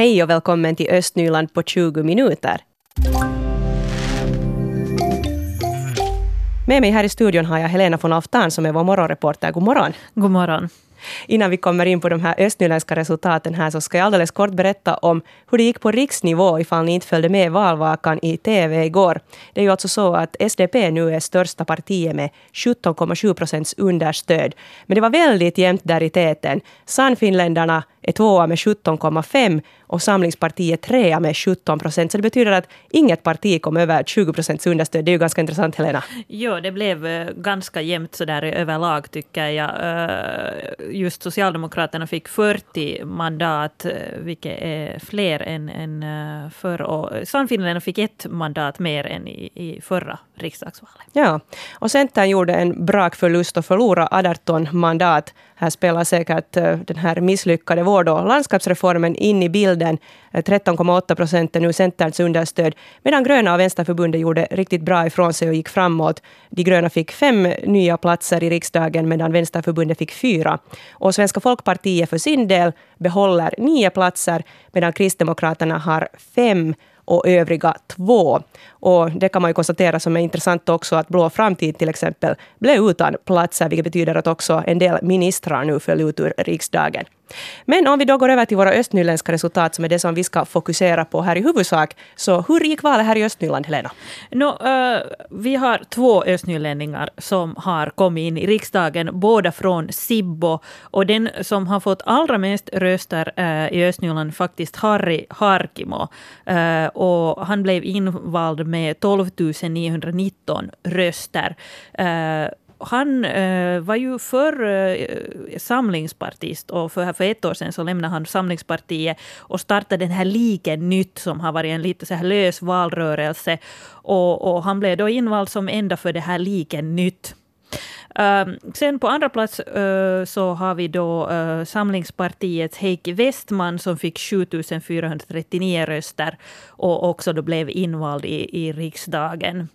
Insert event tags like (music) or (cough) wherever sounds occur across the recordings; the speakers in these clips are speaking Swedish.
Hej och välkommen till Östnyland på 20 minuter. Med mig här i studion har jag Helena von Aftan som är vår morgonreporter. God morgon. God morgon. Innan vi kommer in på de här östnyländska resultaten här så ska jag alldeles kort berätta om hur det gick på riksnivå ifall ni inte följde med valvakan i TV igår. Det är ju alltså så att SDP nu är största partiet med 17,7 procents understöd. Men det var väldigt jämnt där i täten. Sannfinländarna är tvåa med 17,5 och Samlingspartiet trea med 17 procent. Så det betyder att inget parti kom över 20 procents understöd. Det är ju ganska intressant, Helena. Jo, det blev eh, ganska jämnt sådär överlag, tycker jag. Eh, just Socialdemokraterna fick 40 mandat, eh, vilket är fler än, än förr. Och Sannfinländarna fick ett mandat mer än i, i förra riksdagsvalet. Ja, och Centern gjorde en brakförlust och förlorade 18 mandat. Här spelar säkert den här misslyckade vår då landskapsreformen in i bilden. Eh, 13,8 procent är nu Centerns understöd, medan Gröna och Vänsterförbundet gjorde riktigt bra ifrån sig och gick framåt. De gröna fick fem nya platser i riksdagen, medan Vänsterförbundet fick fyra. Och Svenska folkpartiet för sin del behåller nio platser, medan Kristdemokraterna har fem och övriga två. Och det kan man ju konstatera som är intressant också att Blå framtid till exempel blev utan platser, vilket betyder att också en del ministrar nu föll ut ur riksdagen. Men om vi då går över till våra östnyländska resultat, som är det som vi ska fokusera på här i huvudsak. Så hur gick valet här i Östnyland, Helena? No, uh, eh, vi har två östnylänningar som har kommit in i riksdagen, båda från Sibbo. Och den som har fått allra mest röster uh, i Östnyland faktiskt Harry Harkimo. Uh, och han blev invald med 12 919 röster han eh, var ju för eh, samlingspartist och för, för ett år sedan så lämnade han Samlingspartiet och startade den här Liken Nytt som har varit en lite så här lös valrörelse. Och, och han blev då invald som enda för det här Liken Nytt. Ehm, sen på andra plats eh, så har vi då eh, Samlingspartiets Heikki Westman som fick 7439 röster och också då blev invald i, i riksdagen.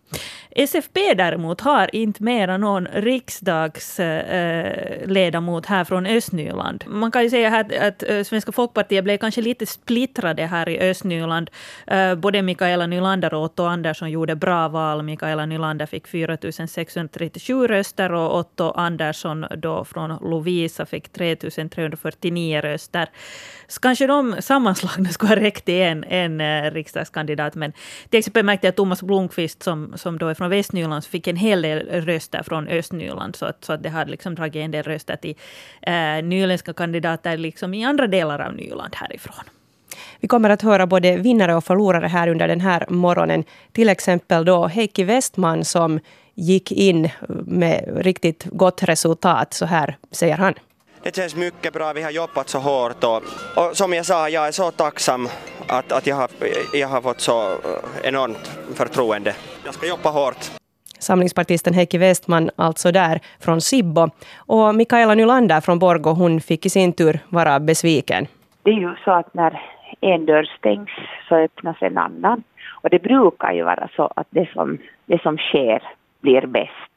SFP däremot har inte mera någon riksdagsledamot eh, här från Östnyland. Man kan ju säga att, att Svenska folkpartiet blev kanske lite splittrade här i Östnyland. Både Mikaela Nylander och Otto Andersson gjorde bra val. Mikaela Nylander fick 4637 röster och Otto Andersson då från Lovisa fick 3349 röster. Så kanske de sammanslagna skulle ha räckt till en, en eh, riksdagskandidat, men till exempel märkte jag att Thomas Blomqvist som, som då är från Västnyland fick en hel del röster från Östnyland, så att, så att det hade liksom dragit en del röster till eh, nyländska kandidater liksom i andra delar av Nyland härifrån. Vi kommer att höra både vinnare och förlorare här under den här morgonen. Till exempel då Heikki Westman som gick in med riktigt gott resultat. Så här säger han. Det känns mycket bra. Vi har jobbat så hårt och, och som jag sa, jag är så tacksam att, att jag, har, jag har fått så eh, enormt förtroende. Jag ska jobba hårt. Samlingspartisten Heikki Westman alltså där från Sibbo. Och Mikaela Nylander från Borgo, hon fick i sin tur vara besviken. Det är ju så att när en dörr stängs så öppnas en annan. Och det brukar ju vara så att det som, det som sker blir bäst.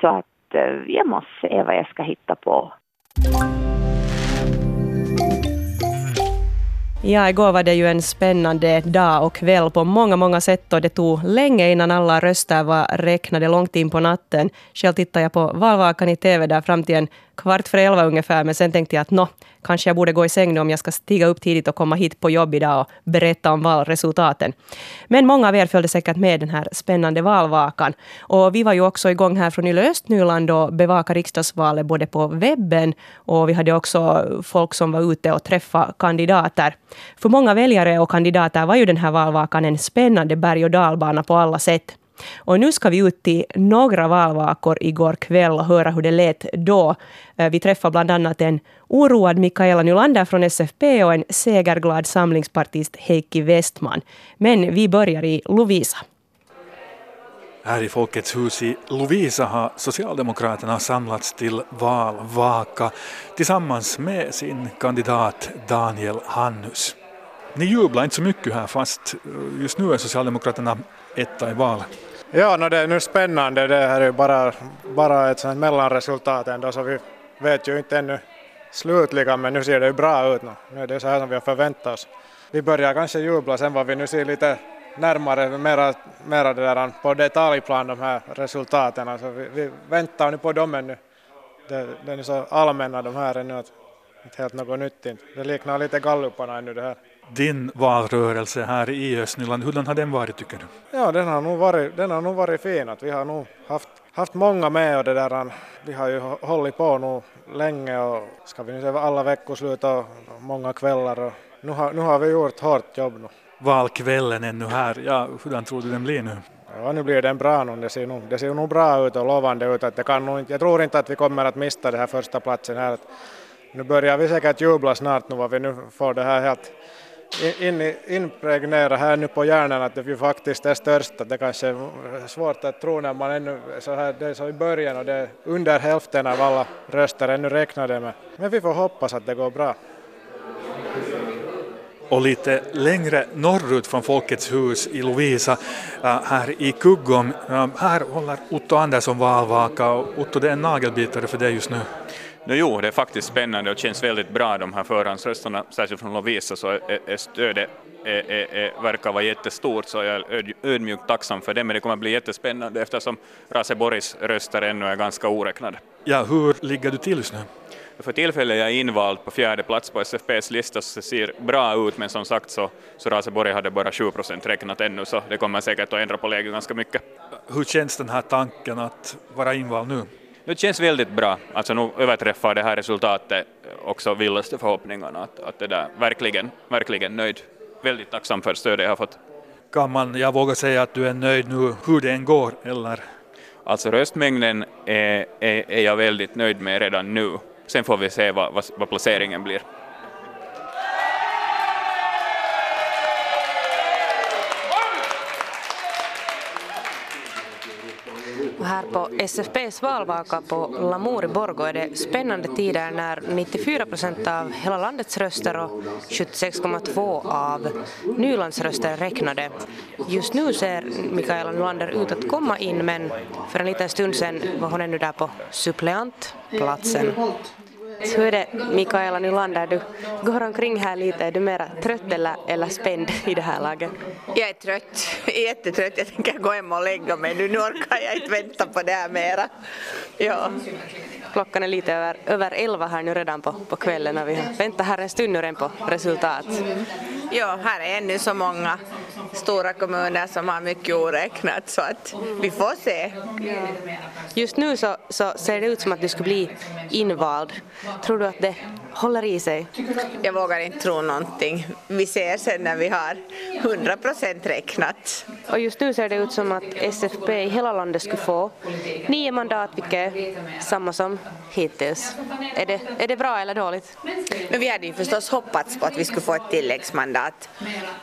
Så att eh, jag måste se vad jag ska hitta på. Ja, igår var det ju en spännande dag och kväll på många, många sätt och det tog länge innan alla röster var räknade långt in på natten. Själv tittade jag på valvakan i TV där fram till en kvart för elva ungefär, men sen tänkte jag att nå, kanske jag borde gå i säng nu om jag ska stiga upp tidigt och komma hit på jobb idag och berätta om valresultaten. Men många av er följde säkert med den här spännande valvakan. Och vi var ju också igång här från Yle Östnyland och bevakade riksdagsvalet både på webben och vi hade också folk som var ute och träffade kandidater. För många väljare och kandidater var ju den här valvakan en spännande berg och dalbana på alla sätt. Och nu ska vi ut till några valvakor igår kväll och höra hur det lät då. Eh, vi träffar bland annat en oroad Mikaela Nylander från SFP och en segerglad samlingspartist Heikki Westman. Men vi börjar i Lovisa. Här i Folkets hus i Lovisa har Socialdemokraterna samlats till valvaka tillsammans med sin kandidat Daniel Hannus. Ni jublar inte så mycket här fast eh, just nu är Socialdemokraterna etta i valet. Ja, no, det är nu spännande. Det här är bara, bara ett sånt mellanresultat ändå så vi vet ju inte ännu slutligen men nu ser det ju bra ut. Nu, nu är det så här som vi har förväntat oss. vi börjar kanske jubla sen vad vi nu ser lite närmare, mera, mera det där på detaljplan de här resultaten. Alltså vi, vi väntar nu på dem ännu. Det, det är så allmänna de här ännu att inte helt något nytt. Det liknar lite galluparna ännu det här. Din valrörelse här i Östnyland, hurdan har den varit tycker du? Ja, den har nog varit, den har nog varit fin. Att vi har nog haft, haft många med och det där, vi har ju hållit på nu länge och ska vi nu säga alla veckoslut och många kvällar och nu har, nu har vi gjort hårt jobb nu. Valkvällen ännu här, ja, hurdan tror du den blir nu? Ja, nu blir den bra nu. Det ser nog, det ser nog bra ut och lovande ut. Att det kan nog, jag tror inte att vi kommer att mista den här första platsen här. Nu börjar vi säkert jubla snart nu vad vi nu får det här helt in, inpregnera här nu på hjärnan att det ju faktiskt är störst. Det kanske är svårt att tro när man ännu så här, det är så i början och det är under hälften av alla röster ännu räknade med. Men vi får hoppas att det går bra. Och lite längre norrut från Folkets hus i Lovisa, äh, här i Kuggom, äh, här håller Otto Andersson valvaka. Och Otto, det är en nagelbitare för dig just nu. No, jo, det är faktiskt spännande och känns väldigt bra de här förhandsrösterna, särskilt från Lovisa så är, är stödet är, är, är, verkar vara jättestort så jag är ödmjukt tacksam för det men det kommer bli jättespännande eftersom Raseborgs röster ännu är ganska oräknade. Ja, hur ligger du till just nu? För tillfället är jag invald på fjärde plats på SFPs lista så det ser bra ut men som sagt så, så Raseborg hade bara 7 procent räknat ännu så det kommer säkert att ändra på läget ganska mycket. Hur känns den här tanken att vara invald nu? Det känns väldigt bra. Alltså nu överträffar det här resultatet också vildaste förhoppningarna. Att, att det där, verkligen, verkligen nöjd. Väldigt tacksam för stödet jag har fått. Kan man, jag vågar säga att du är nöjd nu hur det än går, eller? Alltså röstmängden är, är, är jag väldigt nöjd med redan nu. Sen får vi se vad, vad, vad placeringen blir. Och här på SFPs valvaka på Lamour i Borgå är det spännande tider när 94 procent av hela landets röster och 76,2 av Nylands röster räknade. Just nu ser Mikaela Nylander ut att komma in men för en liten stund sedan var hon ännu där på suppleantplatsen. Så hur är det Mikaela Nylander, du går omkring här lite, är du mera trött eller, eller spänd i det här laget? Jag är trött, jättetrött, jag tänker gå hem och lägga mig nu, nu orkar jag inte vänta på det här mera. Ja. Klockan är lite över, över elva här nu redan på, på kvällen och vi har väntat här en stund nu redan på resultat. Ja, här är ännu så många stora kommuner som har mycket oräknat så att vi får se. Just nu så, så ser det ut som att du skulle bli invald. Tror du att det håller i sig? Jag vågar inte tro någonting. Vi ser sen när vi har 100 procent räknat. Och just nu ser det ut som att SFP i hela landet skulle få nio mandat, vilket är samma som hittills. Är det, är det bra eller dåligt? Men vi hade ju förstås hoppats på att vi skulle få ett tilläggsmandat.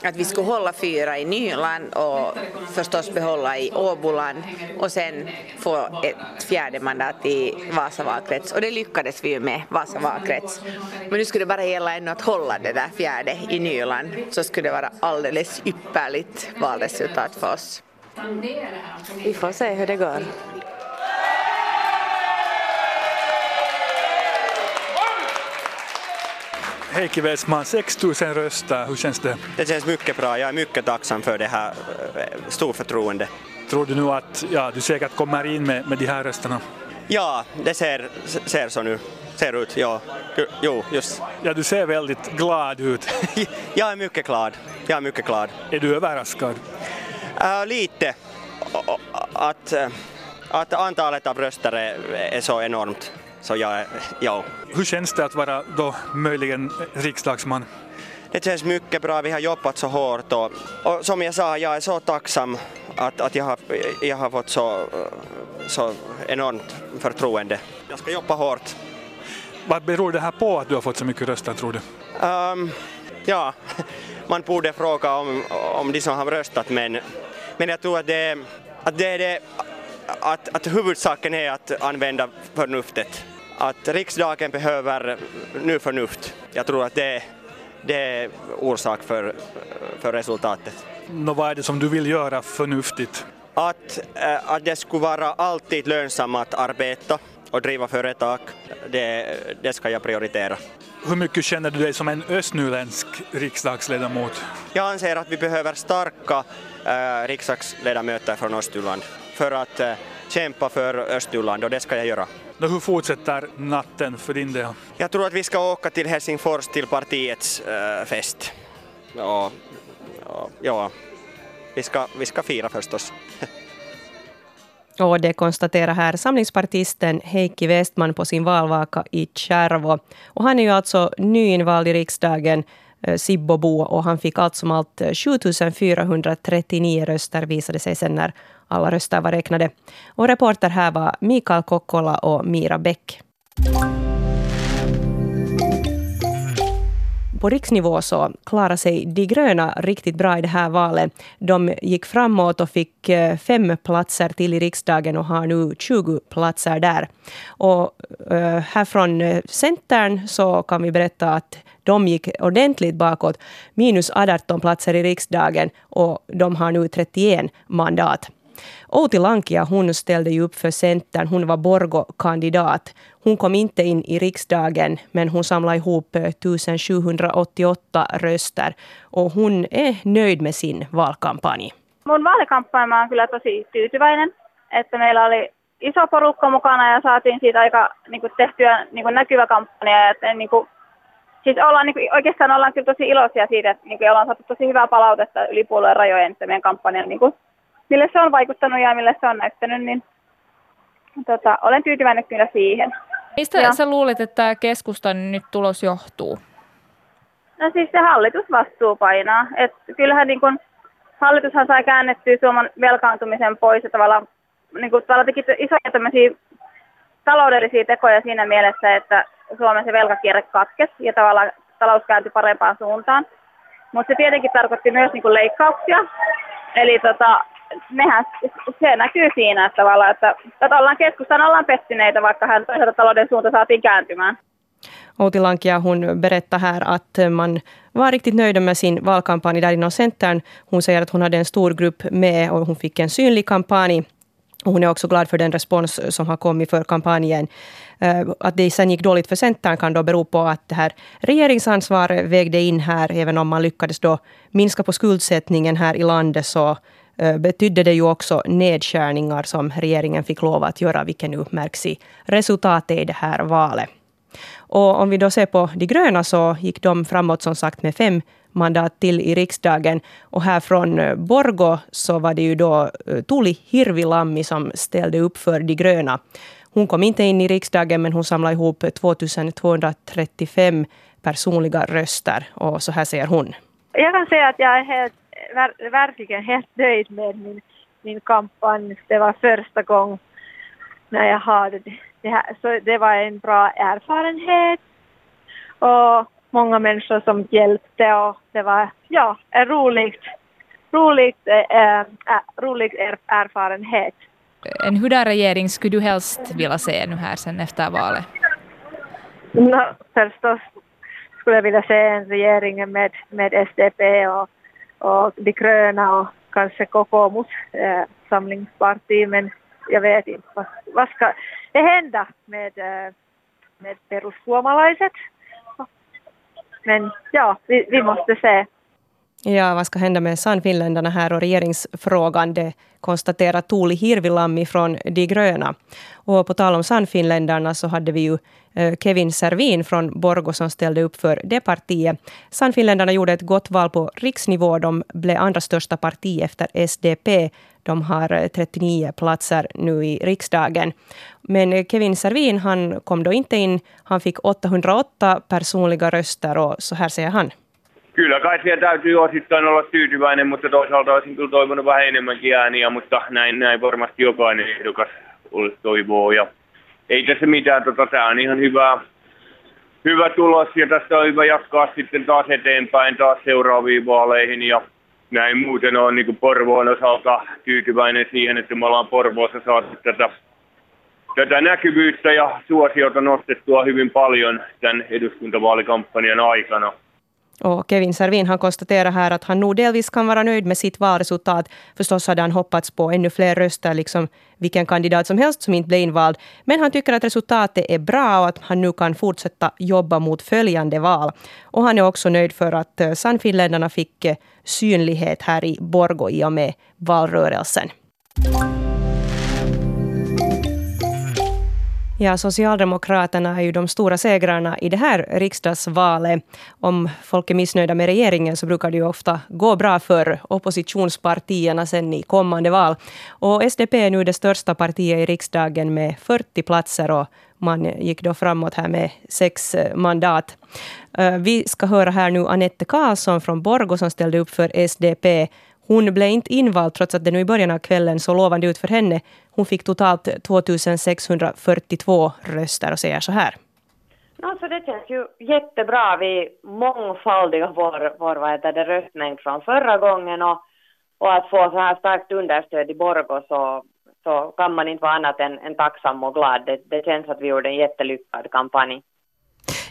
Att vi skulle hålla fyra i Nyland och förstås behålla i Åboland och sen få ett fjärde mandat i Vasa valkrets. Och det lyckades vi ju med, Vasa valkrets. Men nu skulle det bara gälla ännu att hålla det där fjärde i Nyland så skulle det vara alldeles ypperligt valresultat för oss. Vi får se hur det går. Heikki Westman, 6 000 röster, hur känns det? Det känns mycket bra, jag är mycket tacksam för det här stor förtroende. Tror du nu att ja, du säkert kommer in med, med de här rösterna? Ja, det ser, ser så nu. Ser ut, ja. Jo, just. Ja, du ser väldigt glad ut. (laughs) jag är mycket glad. Jag är mycket glad. Är du överraskad? Uh, lite. Att, att antalet av röster är, är så enormt. Så jag, ja. Hur känns det att vara då möjligen riksdagsman? Det känns mycket bra, vi har jobbat så hårt och, och som jag sa, jag är så tacksam att, att jag, har, jag har fått så, så enormt förtroende. Jag ska jobba hårt. Vad beror det här på att du har fått så mycket röster tror du? Um, ja, man borde fråga om, om de som har röstat men, men jag tror att det, att det är det att, att huvudsaken är att använda förnuftet. Att riksdagen behöver nu förnuft. Jag tror att det, det är orsak för, för resultatet. Nå, vad är det som du vill göra förnuftigt? Att, att det skulle vara alltid lönsamt att arbeta och driva företag, det, det ska jag prioritera. hur mycket känner du dig som en östnyländsk riksdagsledamot? Jag anser att vi behöver starka äh, riksdagsledamöter från Östjylland för att äh, kämpa för Östjylland och det ska jag göra. Då hur fortsätter natten för din del? Jag tror att vi ska åka till Helsingfors till partiets äh, fest. Och, och, ja, vi ska, vi ska fira förstås. (laughs) Och det konstaterar här samlingspartisten Heikki Westman på sin valvaka i Kärvo. Och han är ju alltså nyinvald i riksdagen, eh, Sibbobo, och han fick allt som allt 7439 röster visade sig sen när alla röster var räknade. Och reporter här var Mikael Kokkola och Mira Bäck. på riksnivå så klarade sig De gröna riktigt bra i det här valet. De gick framåt och fick eh, fem platser till i riksdagen och har nu 20 platser där. Och eh, här från eh, Centern så kan vi berätta att de gick ordentligt bakåt, minus 18 platser i riksdagen och de har nu 31 mandat. Outi Lankia hon ställde ju upp för Centern. Hon var Borgo-kandidat. Hon kom inte in i riksdagen, men hon samlade ihop eh, 1788 röster. Och hon är nöjd med sin valkampanj. Mun vaalikampanj mä oon kyllä tosi tyytyväinen, että meillä oli iso porukka mukana ja saatiin siitä aika niin kuin tehtyä niin kuin näkyvä kampanja. Että, niin kuin, siis ollaan, niin kuin, oikeastaan ollaan kyllä tosi iloisia siitä, että niin kuin, ollaan saatu tosi hyvää palautetta yli puolueen rajojen, että meidän kampanjan niin kuin, mille se on vaikuttanut ja mille se on näyttänyt, niin tota, olen tyytyväinen kyllä siihen. Mistä ja. sä luulet, että keskustan nyt tulos johtuu? No siis se hallitusvastuu painaa. Et kyllähän niin kun, hallitushan sai käännettyä Suomen velkaantumisen pois ja tavallaan, niin kun, tavallaan teki isoja tämmöisiä taloudellisia tekoja siinä mielessä, että Suomen se velkakierre katkesi ja tavallaan talous kääntyi parempaan suuntaan. Mutta se tietenkin tarkoitti myös niin leikkauksia. Eli tota, mehän se näkyy siinä että tavallaan, että, että ollaan keskustan ollaan pettyneitä, vaikka hän toisaalta talouden suunta saatiin kääntymään. Outi Lankia hon berättar här att man var riktigt nöjd med sin valkampanj där inom Centern. Hon säger att hon hade en stor grupp med och hon fick en synlig kampanj. Hon är också glad för den respons som har kommit för kampanjen. Eh, att det sen gick dåligt för Centern kan då bero på att det här regeringsansvaret vägde in här. Även om man lyckades då minska på skuldsättningen här i landet så Eh, betydde det ju också nedskärningar som regeringen fick lov att göra, vilket nu märks i resultatet i det här valet. Och om vi då ser på de gröna så gick de framåt som sagt med fem mandat till i riksdagen. Och här från eh, Borgo så var det ju då eh, Tuli Hirvilammi som ställde upp för de gröna. Hon kom inte in i riksdagen men hon samlade ihop 2235 personliga röster. Och så här säger hon. Jag kan säga att jag är helt ver, verkligen helt nöjd med min, min kampanj. Det var första gången när jag hade det, det här. Så det var en bra erfarenhet och många människor som hjälpte och det var ja, en roligt, roligt, äh, rolig er, erfarenhet. En hurdan regering skulle du helst vilja se nu här sen efter valet? No, förstås skulle jag vilja se en regering med, med SDP och och de gröna och kanske kokoomus äh, samlingsparti men jag vet inte vad, vad ska det hända med, äh, med perussuomalaiset. Men ja, vi, vi måste se. Ja, vad ska hända med Sannfinländarna här och regeringsfrågan? Det konstaterar Tuuli Hirvilammi från De gröna. Och på tal om Sannfinländarna så hade vi ju eh, Kevin Servin från Borgo som ställde upp för det partiet. Sannfinländarna gjorde ett gott val på riksnivå. De blev andra största parti efter SDP. De har eh, 39 platser nu i riksdagen. Men eh, Kevin Servin han kom då inte in. Han fick 808 personliga röster och så här säger han. Kyllä kai siellä täytyy osittain olla tyytyväinen, mutta toisaalta olisin kyllä toivonut vähän enemmänkin ääniä, mutta näin, näin varmasti jokainen ehdokas toivoo. Ja ei tässä mitään, tota, tämä on ihan hyvä, hyvä tulos ja tästä on hyvä jatkaa sitten taas eteenpäin taas seuraaviin vaaleihin ja näin muuten on niin Porvoon osalta tyytyväinen siihen, että me ollaan Porvoossa saatu tätä, tätä näkyvyyttä ja suosiota nostettua hyvin paljon tämän eduskuntavaalikampanjan aikana. Och Kevin Servin han konstaterar här att han nog delvis kan vara nöjd med sitt valresultat. Förstås hade han hoppats på ännu fler röster, liksom vilken kandidat som helst som inte blev invald. Men han tycker att resultatet är bra och att han nu kan fortsätta jobba mot följande val. Och han är också nöjd för att eh, Sannfinländarna fick eh, synlighet här i Borgo i och med valrörelsen. Ja, Socialdemokraterna är ju de stora segrarna i det här riksdagsvalet. Om folk är missnöjda med regeringen så brukar det ju ofta gå bra för oppositionspartierna sen i kommande val. Och SDP är nu det största partiet i riksdagen med 40 platser och man gick då framåt här med sex eh, mandat. Eh, vi ska höra här nu Anette Karlsson från Borgo som ställde upp för SDP hon blev inte invald trots att det nu i början av kvällen såg lovande ut för henne. Hon fick totalt 2642 röster och säger så här. Alltså det känns ju jättebra. Vi mångfaldigar vår, vår vad heter det, röstmängd från förra gången och, och att få så här starkt understöd i Borgå så, så kan man inte vara annat än, än tacksam och glad. Det, det känns att vi gjorde en jättelyckad kampanj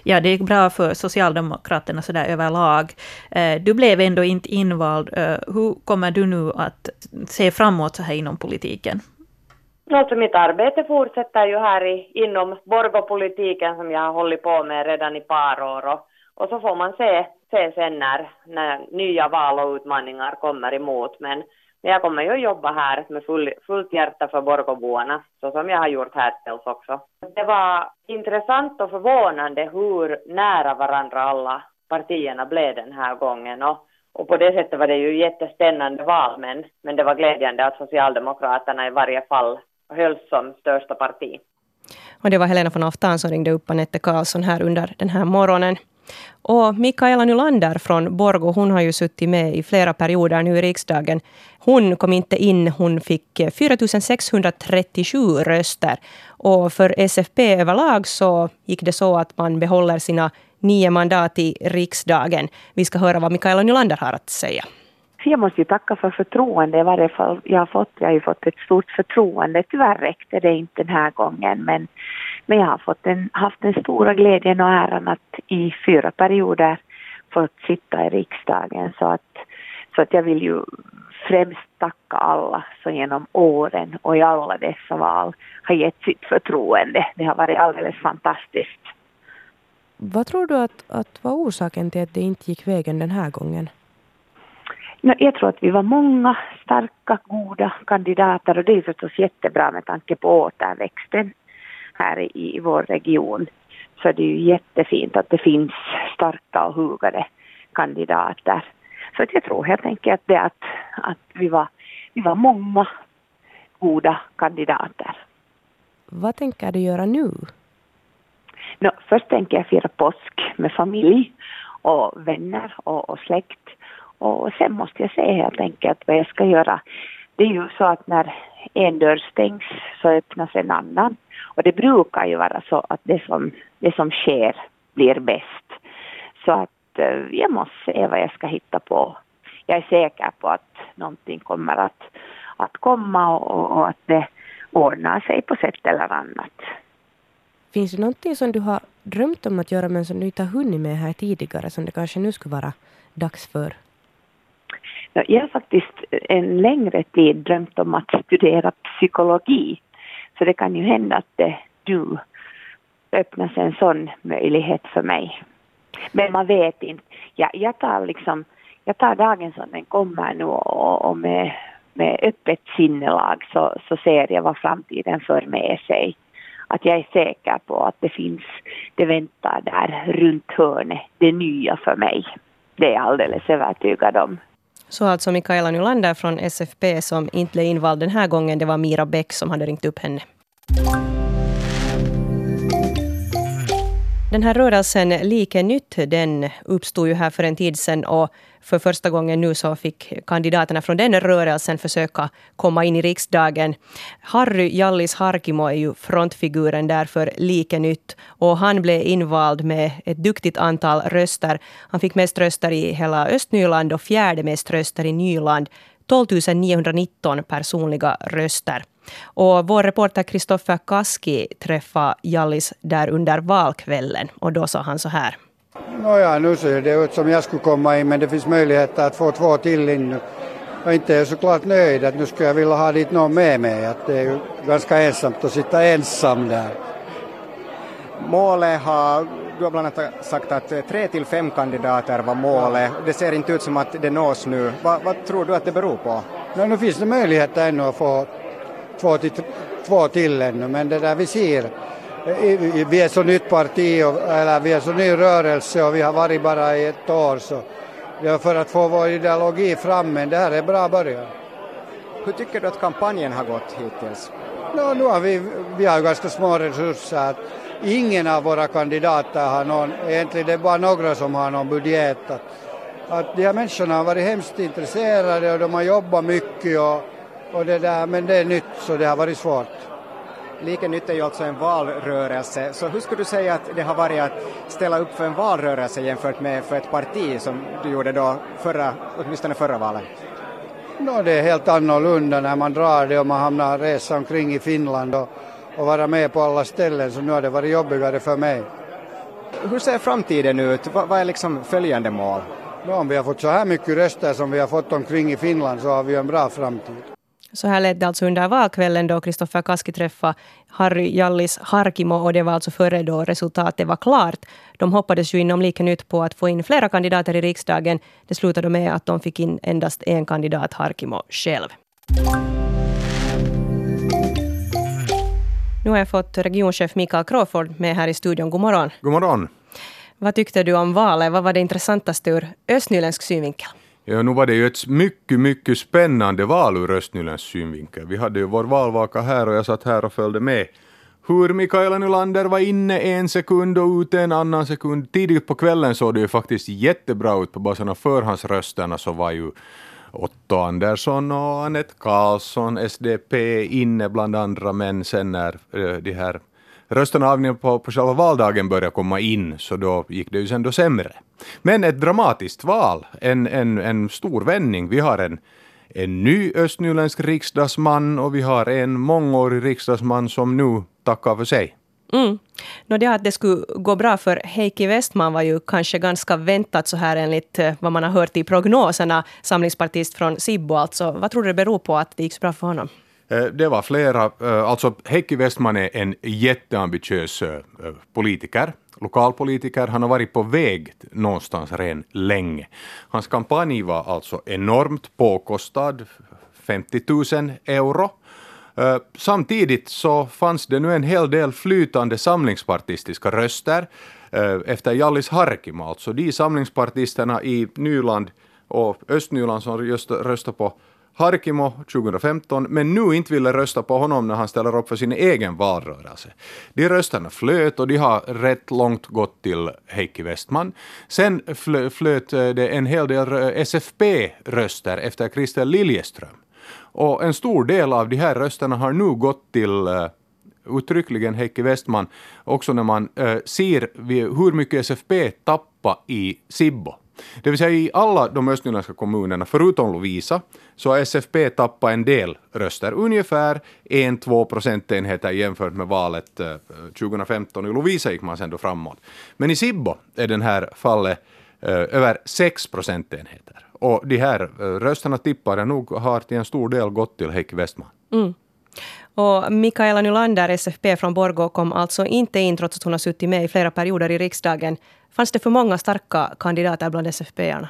ja, det gick bra för Socialdemokraterna sådär överlag. Eh, du blev ändå inte invald. Eh, hur kommer du nu att se framåt så här inom politiken? Alltså mitt arbete fortsätter ju här i, inom Borgopolitiken som jag har hållit på med redan i par år och, och så får man se, se sen när, när nya val och utmaningar kommer emot. Men men jag kommer ju att jobba här med full, fullt hjärta för Borgåboarna, så som jag har gjort här också. Det var intressant och förvånande hur nära varandra alla partierna blev den här gången. Och, och på det sättet var det ju jättespännande val, men, men det var glädjande att Socialdemokraterna i varje fall hölls som största parti. Och det var Helena von Aftan som ringde upp Anette Karlsson här under den här morgonen. Och Mikaela Nylander från Borgo, hon har ju suttit med i flera perioder nu i riksdagen. Hon kom inte in, hon fick 4 637 röster. Och för SFP överlag så gick det så att man behåller sina nio mandat i riksdagen. Vi ska höra vad Mikaela Nylander har att säga. Jag måste ju tacka för förtroende i varje fall jag har fått. Jag har ju fått ett stort förtroende. Tyvärr räckte det inte den här gången men men jag har fått en, haft den stora glädjen och äran att i fyra perioder fått sitta i riksdagen så att, så att jag vill ju främst tacka alla som genom åren och i alla dessa val har gett sitt förtroende. Det har varit alldeles fantastiskt. Vad tror du att, att var orsaken till att det inte gick vägen den här gången? Jag tror att vi var många starka, goda kandidater och det är förstås jättebra med tanke på återväxten här i, vår region så är det ju jättefint att det finns starka och hugade kandidater. Så jag tror helt enkelt det att, att vi, var, vi var många goda kandidater. Vad tänker du göra nu? No, först tänker jag fira påsk med familj och vänner och, och släkt. Och sen måste jag se helt enkelt vad jag ska göra. Det är ju så att när en dörr stängs så öppnas en annan. Och det brukar ju vara så att det som, det som sker blir bäst. Så att eh, jag måste se vad jag ska hitta på. Jag är säker på att någonting kommer att, att komma och, och att det ordnar sig på sätt eller annat. Finns det någonting som du har drömt om att göra men som du inte har hunnit med här tidigare som det kanske nu skulle vara dags för? Jag har faktiskt en längre tid drömt om att studera psykologi. Så det kan ju hända att det nu öppnas en sån möjlighet för mig. Men man vet inte. Jag, jag tar liksom, jag tar dagen som den kommer nu och, och med, med öppet sinnelag så, så ser jag vad framtiden för med sig. Att jag är säker på att det finns, det väntar där runt hörnet, det nya för mig. Det är jag alldeles övertygad om. Så alltså Mikaela Nylander från SFP som inte blev invald den här gången, det var Mira Bäck som hade ringt upp henne. Den här rörelsen Like nytt, den uppstod ju här för en tid sedan och för första gången nu så fick kandidaterna från den rörelsen försöka komma in i riksdagen. Harry Jallis Harkimo är ju frontfiguren där för Like nytt och han blev invald med ett duktigt antal röster. Han fick mest röster i hela Östnyland och fjärde mest röster i Nyland. 12 919 personliga röster. Och vår reporter Kristoffer Kaski träffade Jallis där under valkvällen och då sa han så här. Nåja, nu ser det ut som jag skulle komma in men det finns möjligheter att få två till in nu. Jag inte är såklart nöjd att nu skulle jag vilja ha dit någon med mig. Att det är ju ganska ensamt att sitta ensam där. Målet har, du har bland annat sagt att tre till fem kandidater var målet. Det ser inte ut som att det nås nu. Va, vad tror du att det beror på? No, nu finns det möjligheter ännu att få två till, två till ännu men det där vi ser vi är så nytt parti, eller vi är så ny rörelse och vi har varit bara i ett år så ja, för att få vår ideologi fram, men det här är bra början. Hur tycker du att kampanjen har gått hittills? No, nu har vi, vi har ganska små resurser. Ingen av våra kandidater har någon, egentligen det är bara några som har någon budget. Att, att de här människorna har varit hemskt intresserade och de har jobbat mycket och, och det där, men det är nytt så det har varit svårt. Lika nytt är ju alltså en valrörelse, så hur skulle du säga att det har varit att ställa upp för en valrörelse jämfört med för ett parti som du gjorde då förra, åtminstone förra valet? No, det är helt annorlunda när man drar det och man hamnar resa omkring i Finland och, och vara med på alla ställen, så nu har det varit jobbigare för mig. Hur ser framtiden ut? Vad, vad är liksom följande mål? No, om vi har fått så här mycket röster som vi har fått omkring i Finland så har vi en bra framtid. Så här lät det alltså under valkvällen då Kristoffer Kaski träffade Harry Jallis Harkimo och det var alltså före då resultatet var klart. De hoppades ju inom Liken ut på att få in flera kandidater i riksdagen. Det slutade med att de fick in endast en kandidat, Harkimo själv. Nu har jag fått regionchef Mikael Crawford med här i studion. God morgon. God morgon. Vad tyckte du om valet? Vad var det intressantaste ur östnyländsk synvinkel? Ja, nu var det ju ett mycket, mycket spännande val ur Östnylands synvinkel. Vi hade ju vår valvaka här och jag satt här och följde med hur Mikaela Nylander var inne en sekund och ute en annan sekund. Tidigt på kvällen såg det ju faktiskt jättebra ut på basen av förhandsrösterna så var ju Otto Andersson och Anette Karlsson, SDP, inne bland andra, men sen när eh, de här rösterna på, på själva valdagen började komma in, så då gick det ju sen då sämre. Men ett dramatiskt val, en, en, en stor vändning. Vi har en, en ny östnyländsk riksdagsman och vi har en mångårig riksdagsman som nu tackar för sig. Mm. No, det att det skulle gå bra för Heikki Westman var ju kanske ganska väntat så här enligt eh, vad man har hört i prognoserna. Samlingspartist från Sibbo alltså. Vad tror du det beror på att det gick så bra för honom? Eh, det var flera, eh, alltså Heikki Westman är en jätteambitiös politiker, lokalpolitiker. Han har varit på väg någonstans redan länge. Hans kampanj var alltså enormt påkostad, 50 000 euro. Eh, samtidigt så fanns det nu en hel del flytande samlingspartistiska röster eh, efter Jallis Harkimo, alltså de samlingspartisterna i Nyland och Östnyland som just röstade på Harkimo 2015, men nu inte ville rösta på honom när han ställer upp för sin egen valrörelse. De rösterna flöt och de har rätt långt gått till Heikki Westman. Sen flöt eh, det en hel del eh, SFP-röster efter Christer Liljeström. Och en stor del av de här rösterna har nu gått till eh, uttryckligen Heikki Westman, också när man ser hur mycket SFP tappade i Sibbo. Det vill säga i alla de östnyländska kommunerna, förutom Lovisa, så har SFP tappat en del röster, ungefär en, två procentenheter jämfört med valet eh, 2015. I Lovisa gick man sen då framåt. Men i Sibbo är den här fallet eh, över sex procentenheter. Och de här eh, rösterna tippar nog har till en stor del gått till Heikki Westman. Mm. Och Mikaela Nylander, SFP från Borgå, kom alltså inte in trots att hon har suttit med i flera perioder i riksdagen. Fanns det för många starka kandidater bland SFP-arna?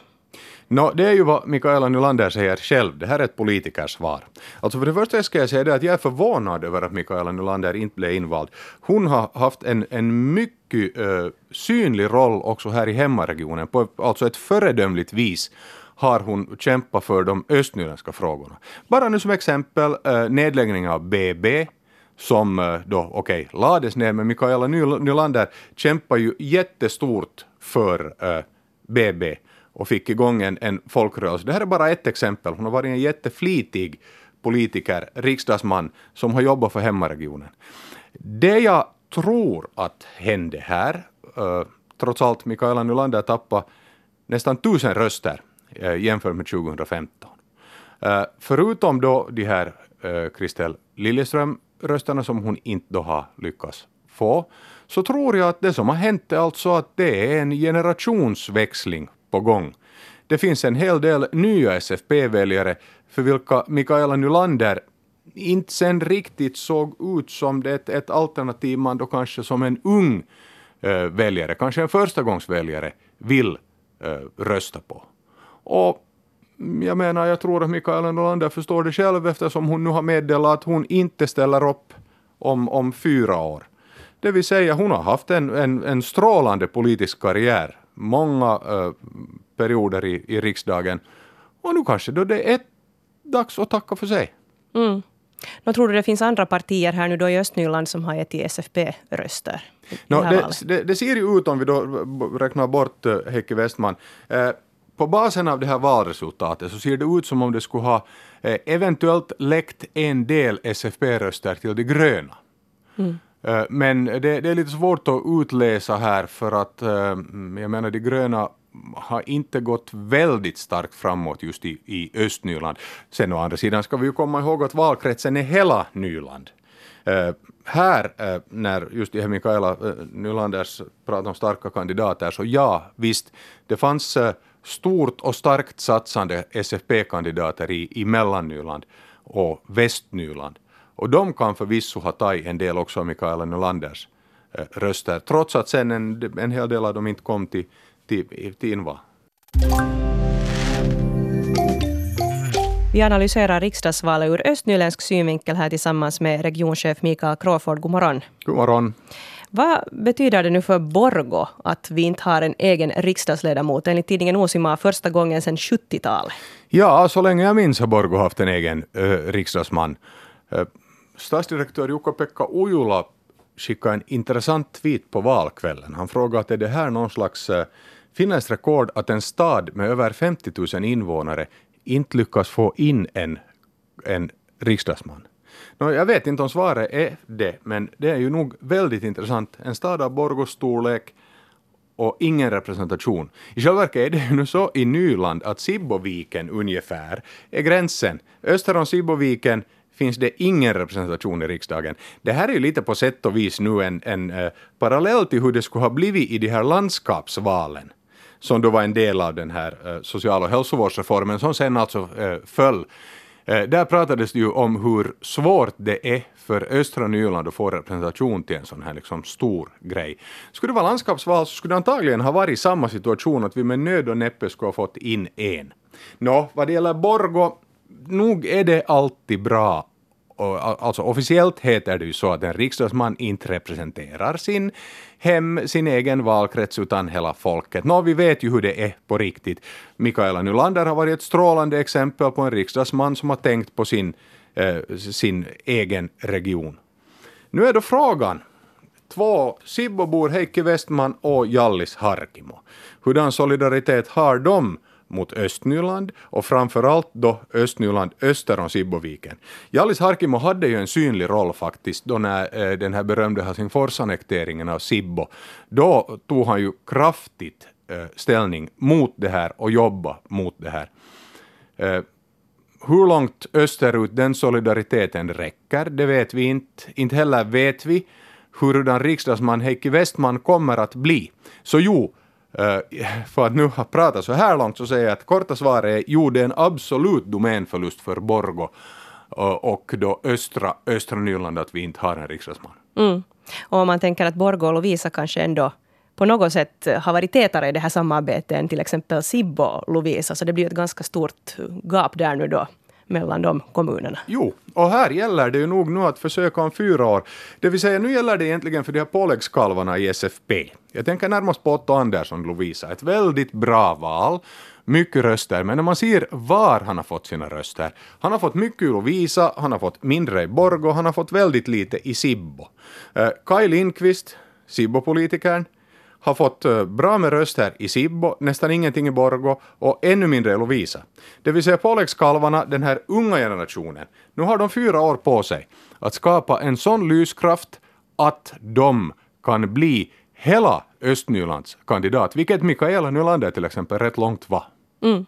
No, det är ju vad Mikaela Nylander säger själv, det här är ett politikersvar. Alltså för det första ska jag säga det att jag är förvånad över att Mikaela Nylander inte blev invald. Hon har haft en, en mycket uh, synlig roll också här i hemmaregionen, på alltså ett föredömligt vis har hon kämpat för de östnyländska frågorna. Bara nu som exempel eh, nedläggningen av BB, som eh, då, okej, okay, lades ner, men Mikaela Nylander kämpar ju jättestort för eh, BB och fick igång en, en folkrörelse. Det här är bara ett exempel. Hon har varit en jätteflitig politiker, riksdagsman, som har jobbat för hemmaregionen. Det jag tror att hände här, trots allt Mikaela Nylander tappade nästan tusen röster Eh, jämfört med 2015. Eh, förutom då de här eh, uh, Kristel Liljeström-rösterna som hon inte då har lyckats få, så tror jag att det som har hänt är alltså att det är en generationsväxling på gång. Det finns en hel del nya SFP-väljare för vilka Mikaela Nylander inte sen riktigt såg ut som det ett alternativ man då kanske som en ung äh, väljare, kanske en förstagångsväljare, vill äh, rösta på. Och jag menar, jag tror att Mikaela Nylander förstår det själv eftersom hon nu har meddelat att hon inte ställer upp om, om fyra år. Det vill säga, hon har haft en, en, en strålande politisk karriär, många äh, perioder i, i riksdagen. Och nu kanske då det är dags att tacka för sig. Mm. Nå, tror du det finns andra partier här nu då i Östnyland som har gett SFP-röster? No, det, det, det, ser ju ut, om vi då räknar bort uh, Heikki Westman, uh, på basen av det här valresultatet så ser det ut som om det skulle ha eh, eventuellt läckt en del SFP-röster till de gröna. Mm. Eh, men det, det, är lite svårt att utläsa här för att eh, jag menar de gröna har inte gått väldigt starkt framåt just i, i Östnyland. Sen å andra sidan ska vi ju komma ihåg att valkretsen är hela Nyland. Uh, här, uh, när just det här Mikaela uh, Nylanders pratar om starka kandidater, så ja, visst, det fanns stort och starkt satsande SFP-kandidater i, i Mellannyland och Västnyland. Och de kan förvisso ha tagit en del också av Mikaela Nylanders eh, röster, trots att sen en, en hel del av dem inte kom till, till, till inval. Vi analyserar riksdagsvalet ur östnyländsk synvinkel här tillsammans med regionchef Mikael Crawford. God morgon. God morgon. Vad betyder det nu för Borgo att vi inte har en egen riksdagsledamot? Enligt tidningen Osima första gången sedan 70-talet. Ja, så länge jag minns har Borgo haft en egen äh, riksdagsman. Äh, statsdirektör Jukka-Pekka Ujula skickade en intressant tweet på valkvällen. Han frågade är det här någon slags äh, finländskt rekord att en stad med över 50 000 invånare inte lyckas få in en, en riksdagsman. No, jag vet inte om svaret är det, men det är ju nog väldigt intressant. En stad av Borgos storlek och ingen representation. I själva verket är det ju nu så i Nyland att Sibboviken ungefär är gränsen. Öster om Sibboviken finns det ingen representation i riksdagen. Det här är ju lite på sätt och vis nu en, en eh, parallell till hur det skulle ha blivit i de här landskapsvalen som då var en del av den här eh, social och hälsovårdsreformen som sen alltså eh, föll Eh, där pratades det ju om hur svårt det är för östra Nyland att få representation till en sån här liksom stor grej. Skulle det vara landskapsval så skulle det antagligen ha varit samma situation att vi med nöd och näppe skulle ha fått in en. Nå, vad det gäller Borgo, nog är det alltid bra alltså officiellt heter det ju så att en riksdagsman inte representerar sin hem, sin egen valkrets, utan hela folket. Nå, vi vet ju hur det är på riktigt. Mikaela Nylander har varit ett strålande exempel på en riksdagsman som har tänkt på sin, eh, sin egen region. Nu är då frågan, två Sibbobor, Heikki Westman och Jallis Harkimo. Hurdan solidaritet har de mot Östnyland och framförallt då Östnyland öster om Sibboviken. Jallis Harkimo hade ju en synlig roll faktiskt då när eh, den här berömda Helsingforsannekteringen av Sibbo, då tog han ju kraftigt eh, ställning mot det här och jobba mot det här. Eh, hur långt österut den solidariteten räcker, det vet vi inte. Inte heller vet vi hurudan riksdagsman Heikki Westman kommer att bli. Så jo, Eh, för att nu ha pratat så här långt så säger jag att korta svaret är jo, det är en absolut domänförlust för Borgo eh, och då östra, östra Nyland att vi inte har en riksdagsman. Mm. Och om man tänker att Borgo och Lovisa kanske ändå på något sätt har varit tätare i det här samarbetet än till exempel Sibbo och Lovisa, så det blir ett ganska stort gap där nu då mellan de kommunerna. Jo, och här gäller det ju nog nu att försöka om fyra år. Det vill säga, nu gäller det egentligen för de här påläggskalvarna i SFP. Jag tänker närmast på Otto Andersson Lovisa. Ett väldigt bra val mycket röster, men när man ser var han har fått sina röster. Han har fått mycket i Lovisa, han har fått mindre i Borgo, han har fått väldigt lite i Sibbo. Eh, Kaj Lindqvist, Sibbo-politikern, har fått eh, bra med röster i Sibbo, nästan ingenting i Borgo och ännu mindre i Lovisa. Det vill säga påläggskalvarna, den här unga generationen, nu har de fyra år på sig att skapa en sån lyskraft att de kan bli hela Östnylands kandidat, vilket Mikaela Nylander till exempel rätt långt var. Mm.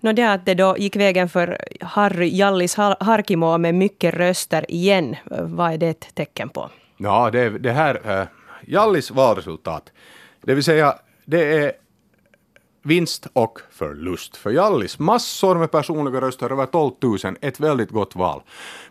No, det att det då gick vägen för Harry Jallis Harkimo med mycket röster igen, vad är det ett tecken på? Ja, det, det här, uh, Jallis valresultat, det vill säga det är vinst och förlust. För Jallis massor med personliga röster, över 12 000, ett väldigt gott val.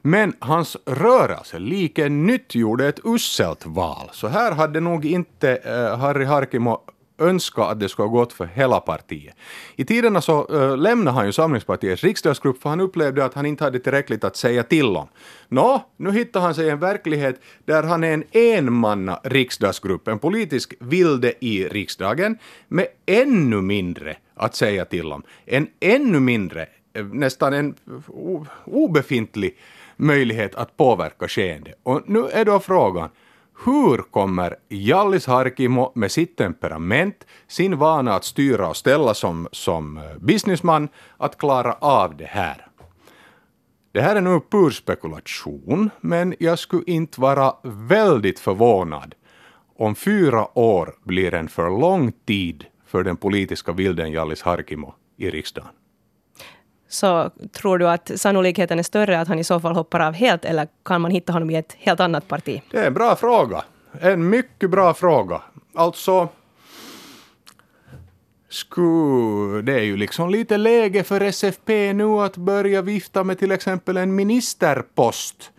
Men hans rörelse, Like Nytt, gjorde ett uselt val. Så här hade nog inte uh, Harry Harkimo önska att det skulle ha gått för hela partiet. I tiderna så äh, lämnade han ju Samlingspartiets riksdagsgrupp för han upplevde att han inte hade tillräckligt att säga till om. Nå, nu hittar han sig en verklighet där han är en enmanna riksdagsgrupp, en politisk vilde i riksdagen, med ännu mindre att säga till om. En ännu mindre, eh, nästan en obefintlig möjlighet att påverka skeende. Och nu är då frågan, hur kommer Jallis Harkimo med sitt temperament, sin vana att styra och ställa som, som eh, businessman, att klara av det här? Det här är nu pur spekulation, men jag skulle inte vara väldigt förvånad om fyra år blir en för lång tid för den politiska vilden Jallis Harkimo i riksdagen. Så tror du att sannolikheten är större att han i så fall hoppar av helt, eller kan man hitta honom i ett helt annat parti? Det är en bra fråga. En mycket bra fråga. Alltså, Sku, det är ju liksom lite läge för SFP nu att börja vifta med till exempel en ministerpost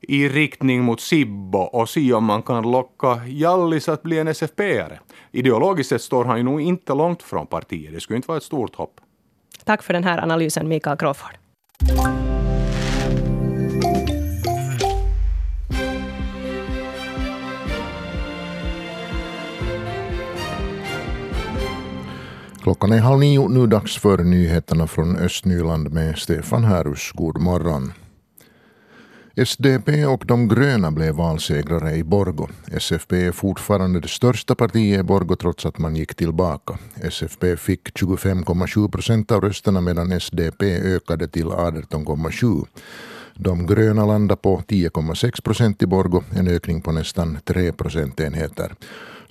i riktning mot Sibbo och se om man kan locka Jallis att bli en SFP-are. Ideologiskt sett står han ju nog inte långt från partiet. Det skulle inte vara ett stort hopp. Tack för den här analysen, Mikael Crawford. Klockan är halv nio, nu dags för nyheterna från Östnyland med Stefan Härus. God morgon. SDP och de gröna blev valsegrare i Borgo. SFP är fortfarande det största partiet i Borgo trots att man gick tillbaka. SFP fick 25,7 procent av rösterna medan SDP ökade till 18,7. De gröna landade på 10,6 procent i Borgo, en ökning på nästan 3 procentenheter.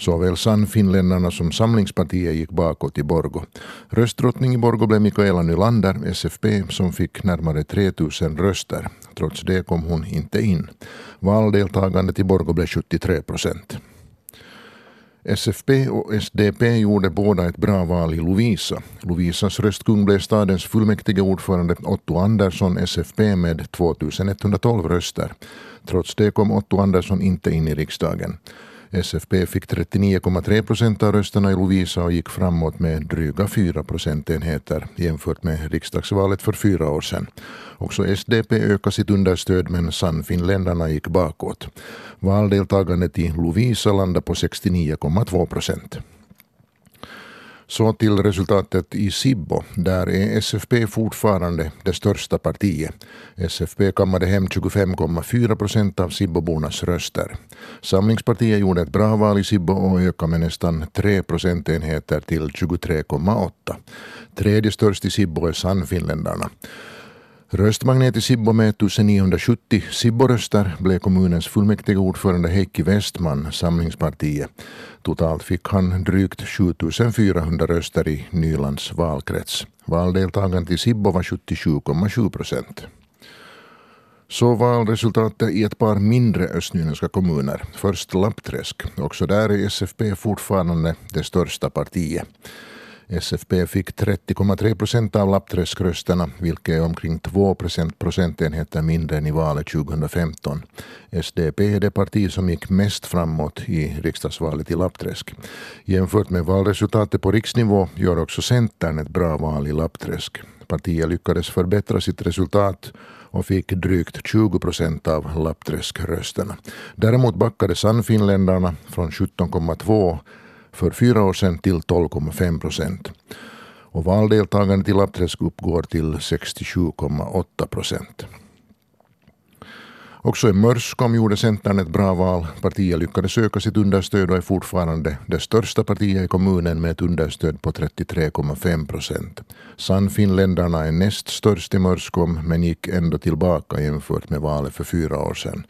Såväl Sannfinländarna som Samlingspartiet gick bakåt i Borgo. Röstdrottning i Borgo blev Mikaela Nylander, SFP, som fick närmare 3000 röster. Trots det kom hon inte in. Valdeltagandet i Borgo blev 73 procent. SFP och SDP gjorde båda ett bra val i Lovisa. Lovisas röstkung blev stadens fullmäktige ordförande Otto Andersson, SFP, med 2112 röster. Trots det kom Otto Andersson inte in i riksdagen. SFP fick 39,3 procent av rösterna i Lovisa och gick framåt med dryga 4 procentenheter jämfört med riksdagsvalet för fyra år sedan. Också SDP ökade sitt understöd men Sannfinländarna gick bakåt. Valdeltagandet i Lovisa landade på 69,2 procent. Så till resultatet i Sibbo. Där är SFP fortfarande det största partiet. SFP kammade hem 25,4 procent av Sibbobornas röster. Samlingspartiet gjorde ett bra val i Sibbo och ökade med nästan 3 procentenheter till 23,8. Tredje störst i Sibbo är Sannfinländarna. Röstmagnet i Sibbo med 1970 Sibboröster blev kommunens fullmäktigeordförande Heikki Westman, Samlingspartiet. Totalt fick han drygt 7400 röster i Nylands valkrets. Valdeltagandet i Sibbo var 77,7 procent. Så valresultatet i ett par mindre östnyländska kommuner. Först Lappträsk. Också där är SFP fortfarande det största partiet. SFP fick 30,3 procent av lappträskrösterna, vilket är omkring 2 procentenheter mindre än i valet 2015. SDP är det parti som gick mest framåt i riksdagsvalet i Lappträsk. Jämfört med valresultatet på riksnivå gör också Centern ett bra val i Lappträsk. Partiet lyckades förbättra sitt resultat och fick drygt 20 procent av Lappträskrösterna. Däremot backade Sannfinländarna från 17,2 för fyra år sedan till 12,5 procent. Och valdeltagandet i Lappträsk uppgår till 67,8 procent. Också i Mörskom gjorde Centern ett bra val. Partiet lyckades öka sitt understöd och är fortfarande det största partiet i kommunen med ett understöd på 33,5 procent. Sannfinländarna är näst störst i Mörskom men gick ändå tillbaka jämfört med valet för fyra år sedan.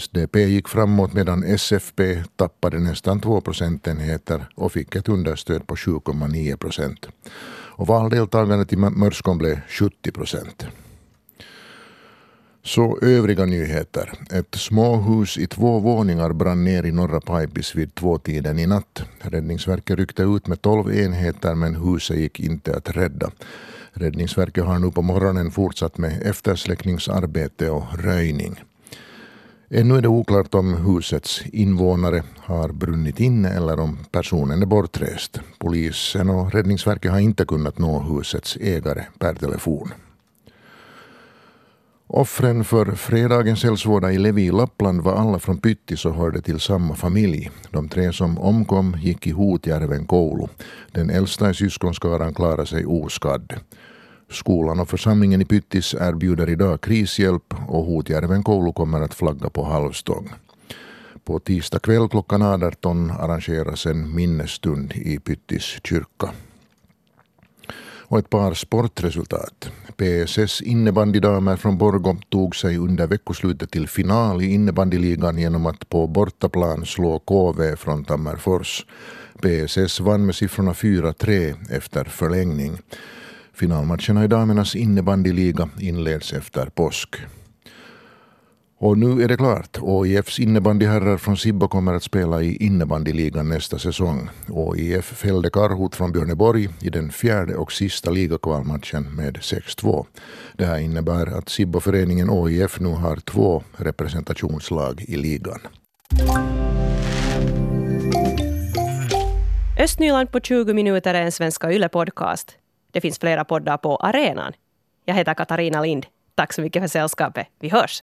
SDP gick framåt medan SFP tappade nästan 2 procentenheter och fick ett understöd på 7,9 procent. Och valdeltagandet i Mörskom blev 70 procent. Så övriga nyheter. Ett småhus i två våningar brann ner i norra Pajbis vid tvåtiden i natt. Räddningsverket ryckte ut med tolv enheter men huset gick inte att rädda. Räddningsverket har nu på morgonen fortsatt med eftersläckningsarbete och röjning. Ännu är det oklart om husets invånare har brunnit inne eller om personen är bortrest. Polisen och Räddningsverket har inte kunnat nå husets ägare per telefon. Offren för fredagens eldsvåda i Levi i Lappland var alla från Pyttis och hörde till samma familj. De tre som omkom gick i Hotjärven Koulu. Den äldsta i syskonskaran klarade sig oskadd. Skolan och församlingen i Pyttis erbjuder idag krishjälp och Hotjärven Koulu kommer att flagga på halvstång. På tisdag kväll klockan 18 arrangeras en minnesstund i Pyttis kyrka. Och ett par sportresultat. PSS innebandydamer från Borgå tog sig under veckoslutet till final i innebandyligan genom att på bortaplan slå KV från Tammerfors. PSS vann med siffrorna 4-3 efter förlängning. Finalmatcherna i damernas innebandyliga inleds efter påsk. Och nu är det klart. ÅIFs innebandyherrar från Sibbo kommer att spela i innebandyligan nästa säsong. ÅIF fällde Karhut från Björneborg i den fjärde och sista ligakvalmatchen med 6-2. Det här innebär att Sibboföreningen ÅIF nu har två representationslag i ligan. Östnyland på 20 minuter är en Svenska Yle-podcast. Det finns flera poddar på arenan. Jag heter Katarina Lind. Tack så mycket för sällskapet. Vi hörs!